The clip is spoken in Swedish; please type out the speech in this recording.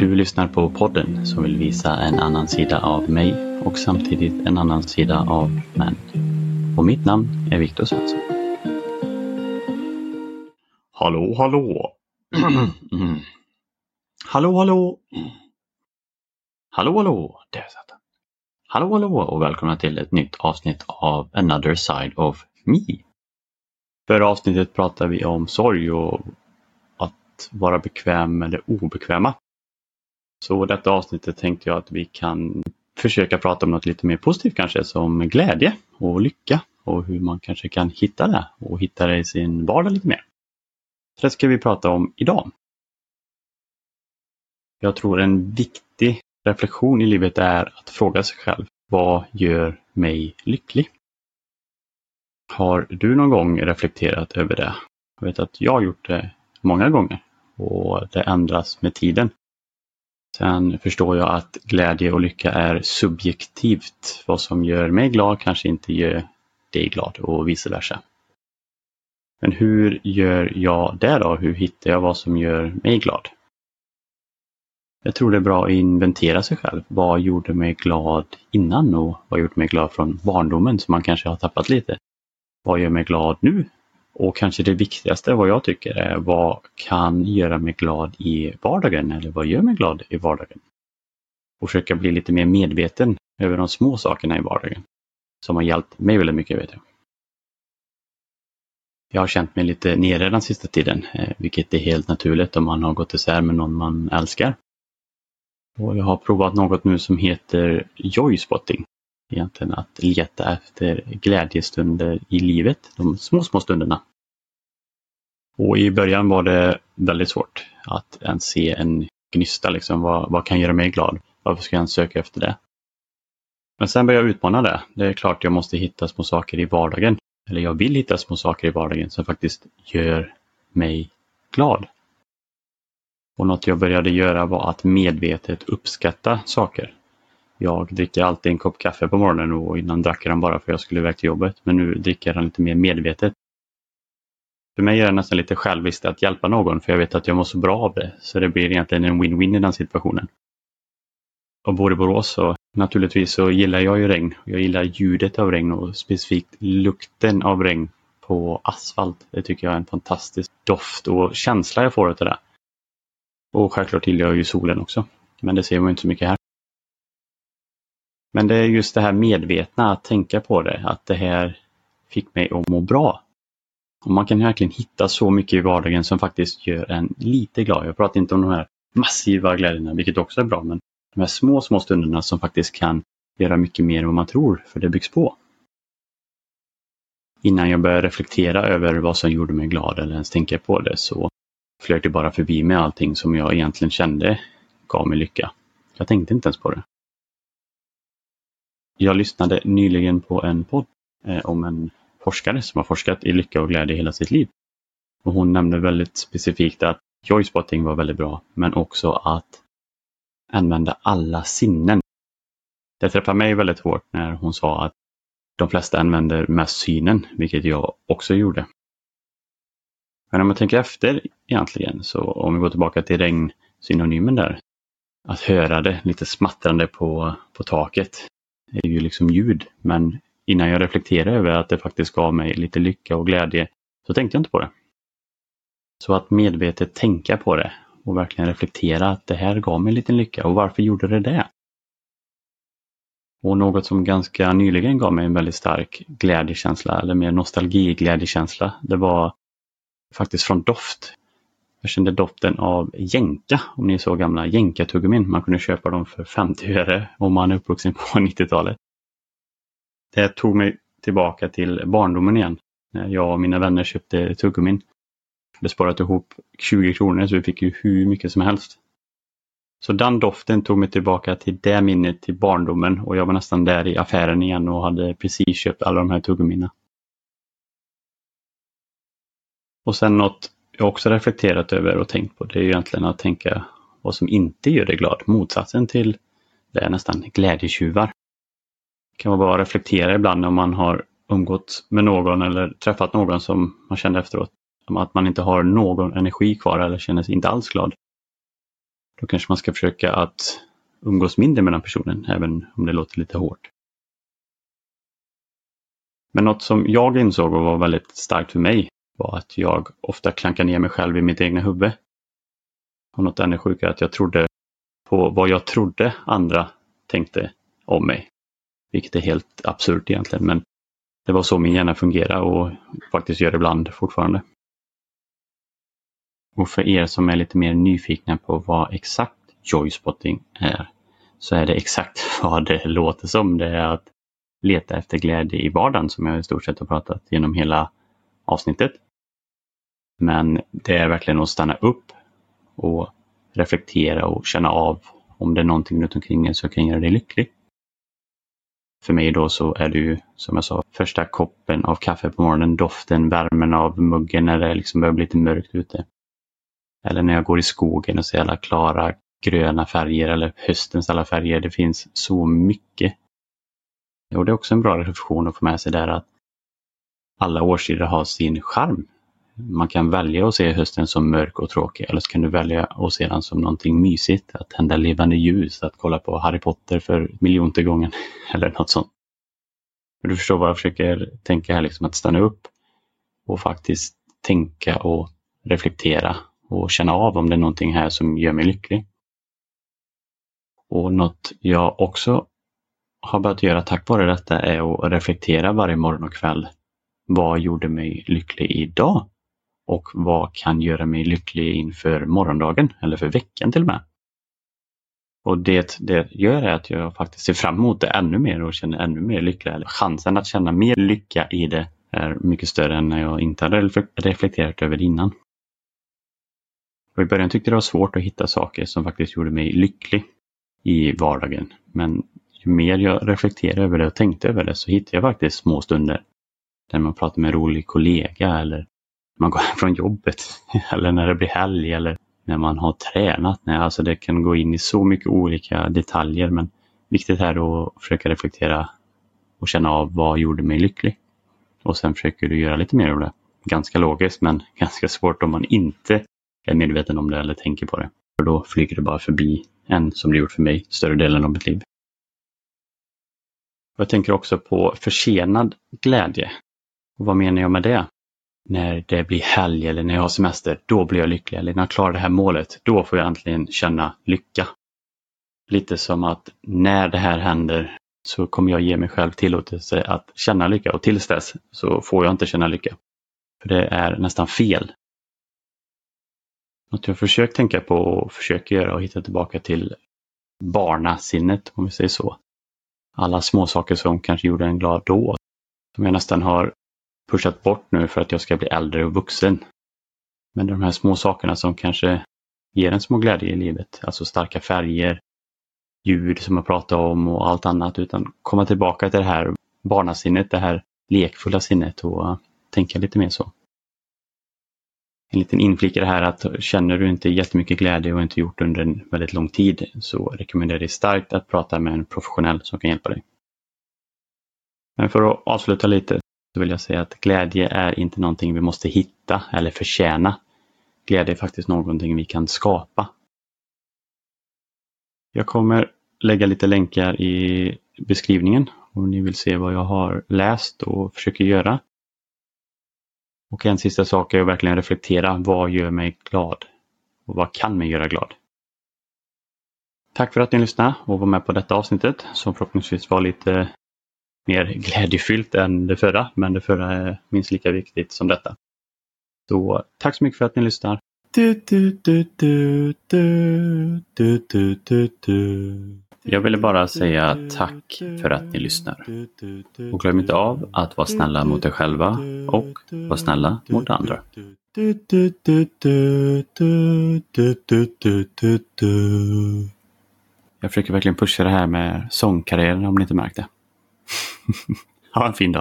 Du lyssnar på podden som vill visa en annan sida av mig och samtidigt en annan sida av män. Och mitt namn är Viktor Svensson. Hallå, hallå! mm. Hallå, hallå! Hallå, hallå! Där satt den. Hallå, hallå och välkomna till ett nytt avsnitt av Another Side of Me. Förra avsnittet pratade vi om sorg och att vara bekväm eller obekväma. Så detta avsnittet tänkte jag att vi kan försöka prata om något lite mer positivt kanske som glädje och lycka och hur man kanske kan hitta det och hitta det i sin vardag lite mer. Så det ska vi prata om idag. Jag tror en viktig reflektion i livet är att fråga sig själv, vad gör mig lycklig? Har du någon gång reflekterat över det? Jag vet att jag har gjort det många gånger och det ändras med tiden. Sen förstår jag att glädje och lycka är subjektivt. Vad som gör mig glad kanske inte gör dig glad och vice versa. Men hur gör jag det då? Hur hittar jag vad som gör mig glad? Jag tror det är bra att inventera sig själv. Vad gjorde mig glad innan och vad gjorde mig glad från barndomen som man kanske har tappat lite? Vad gör mig glad nu? Och kanske det viktigaste vad jag tycker är vad kan göra mig glad i vardagen eller vad gör mig glad i vardagen? Och försöka bli lite mer medveten över de små sakerna i vardagen. Som har hjälpt mig väldigt mycket vet jag. Jag har känt mig lite nere den sista tiden, eh, vilket är helt naturligt om man har gått isär med någon man älskar. Och jag har provat något nu som heter joyspotting. Egentligen att leta efter glädjestunder i livet, de små, små stunderna. Och i början var det väldigt svårt att ens se en gnista, liksom, vad, vad kan göra mig glad? Varför ska jag ens söka efter det? Men sen började jag utmana det. Det är klart jag måste hitta små saker i vardagen. Eller jag vill hitta små saker i vardagen som faktiskt gör mig glad. Och något jag började göra var att medvetet uppskatta saker. Jag dricker alltid en kopp kaffe på morgonen och innan drack jag den bara för att jag skulle iväg till jobbet. Men nu dricker jag den lite mer medvetet. För mig är det nästan lite själviskt att hjälpa någon för jag vet att jag mår så bra av det. Så det blir egentligen en win-win i den situationen. Och bor i Borås så naturligtvis så gillar jag ju regn. Jag gillar ljudet av regn och specifikt lukten av regn på asfalt. Det tycker jag är en fantastisk doft och känsla jag får av det. Och självklart gillar jag ju solen också. Men det ser man inte så mycket här. Men det är just det här medvetna, att tänka på det, att det här fick mig att må bra. Och man kan verkligen hitta så mycket i vardagen som faktiskt gör en lite glad. Jag pratar inte om de här massiva glädjerna, vilket också är bra, men de här små, små stunderna som faktiskt kan göra mycket mer än vad man tror, för det byggs på. Innan jag började reflektera över vad som gjorde mig glad eller ens tänka på det så flög det bara förbi mig allting som jag egentligen kände gav mig lycka. Jag tänkte inte ens på det. Jag lyssnade nyligen på en podd eh, om en forskare som har forskat i lycka och glädje hela sitt liv. Och hon nämnde väldigt specifikt att joyspotting var väldigt bra, men också att använda alla sinnen. Det träffade mig väldigt hårt när hon sa att de flesta använder mest synen, vilket jag också gjorde. Men om man tänker efter egentligen, så om vi går tillbaka till regnsynonymen där. Att höra det lite smattrande på, på taket är ju liksom ljud. Men innan jag reflekterade över att det faktiskt gav mig lite lycka och glädje så tänkte jag inte på det. Så att medvetet tänka på det och verkligen reflektera att det här gav mig en liten lycka och varför gjorde det det? Och något som ganska nyligen gav mig en väldigt stark glädjekänsla eller mer nostalgiglädjekänsla, det var faktiskt från doft. Jag kände doften av jänka, om ni såg gamla, jänkatuggummin. Man kunde köpa dem för 50 öre om man är uppvuxen på 90-talet. Det tog mig tillbaka till barndomen igen. När jag och mina vänner köpte tuggummin. Vi sparat ihop 20 kronor så vi fick ju hur mycket som helst. Så den doften tog mig tillbaka till det minnet, till barndomen och jag var nästan där i affären igen och hade precis köpt alla de här tuggummina. Och sen något jag också reflekterat över och tänkt på, det är ju egentligen att tänka vad som inte gör dig glad. Motsatsen till det är nästan glädjetjuvar. Det kan vara bra att reflektera ibland om man har umgått med någon eller träffat någon som man kände efteråt att man inte har någon energi kvar eller känner sig inte alls glad. Då kanske man ska försöka att umgås mindre med den personen, även om det låter lite hårt. Men något som jag insåg och var väldigt starkt för mig var att jag ofta klankar ner mig själv i mitt egna huvud. Och något ännu sjukare att jag trodde på vad jag trodde andra tänkte om mig. Vilket är helt absurt egentligen, men det var så min hjärna fungerade och faktiskt gör ibland fortfarande. Och för er som är lite mer nyfikna på vad exakt joyspotting är så är det exakt vad det låter som. Det är att leta efter glädje i vardagen som jag i stort sett har pratat genom hela avsnittet. Men det är verkligen att stanna upp och reflektera och känna av om det är någonting runt omkring en som kan göra dig lycklig. För mig då så är det ju som jag sa första koppen av kaffe på morgonen, doften, värmen av muggen när det liksom börjar bli lite mörkt ute. Eller när jag går i skogen och ser alla klara gröna färger eller höstens alla färger. Det finns så mycket. Och det är också en bra reflektion att få med sig där att alla årstider har sin charm. Man kan välja att se hösten som mörk och tråkig eller så kan du välja att se den som någonting mysigt. Att tända levande ljus, att kolla på Harry Potter för miljonte gången eller något sånt. Du förstår vad jag försöker tänka här, liksom att stanna upp och faktiskt tänka och reflektera och känna av om det är någonting här som gör mig lycklig. Och något jag också har börjat göra tack vare detta är att reflektera varje morgon och kväll. Vad gjorde mig lycklig idag? Och vad kan göra mig lycklig inför morgondagen eller för veckan till och med? Och det det gör är att jag faktiskt ser fram emot det ännu mer och känner ännu mer lycklig. Chansen att känna mer lycka i det är mycket större än när jag inte hade reflekterat över det innan. Och I början tyckte jag det var svårt att hitta saker som faktiskt gjorde mig lycklig i vardagen. Men ju mer jag reflekterade över det och tänkte över det så hittade jag faktiskt små stunder där man pratar med en rolig kollega eller man går hem från jobbet eller när det blir helg eller när man har tränat. Nej, alltså det kan gå in i så mycket olika detaljer men viktigt är att försöka reflektera och känna av vad gjorde mig lycklig. Och sen försöker du göra lite mer av det. Ganska logiskt men ganska svårt om man inte är medveten om det eller tänker på det. För då flyger det bara förbi en som det gjort för mig större delen av mitt liv. Jag tänker också på försenad glädje. Och vad menar jag med det? När det blir helg eller när jag har semester, då blir jag lycklig. Eller när jag klarar det här målet, då får jag äntligen känna lycka. Lite som att när det här händer så kommer jag ge mig själv tillåtelse att känna lycka och tills dess så får jag inte känna lycka. För det är nästan fel något jag försökt tänka på och försöker göra och hitta tillbaka till barnasinnet, om vi säger så. Alla små saker som kanske gjorde en glad då, som jag nästan har pushat bort nu för att jag ska bli äldre och vuxen. Men de här små sakerna som kanske ger en små glädje i livet, alltså starka färger, ljud som jag pratade om och allt annat, utan komma tillbaka till det här barnasinnet, det här lekfulla sinnet och tänka lite mer så en liten inflik i det här att känner du inte jättemycket glädje och inte gjort under en väldigt lång tid så rekommenderar jag dig starkt att prata med en professionell som kan hjälpa dig. Men för att avsluta lite så vill jag säga att glädje är inte någonting vi måste hitta eller förtjäna. Glädje är faktiskt någonting vi kan skapa. Jag kommer lägga lite länkar i beskrivningen om ni vill se vad jag har läst och försöker göra. Och en sista sak är att verkligen reflektera. Vad gör mig glad? Och vad kan mig göra glad? Tack för att ni lyssnade och var med på detta avsnittet som förhoppningsvis var lite mer glädjefyllt än det förra, men det förra är minst lika viktigt som detta. Så tack så mycket för att ni lyssnar. Jag ville bara säga tack för att ni lyssnar. Och glöm inte av att vara snälla mot er själva och vara snälla mot andra. Jag försöker verkligen pusha det här med sångkarriären om ni inte märkte. Ha, vielen Dank.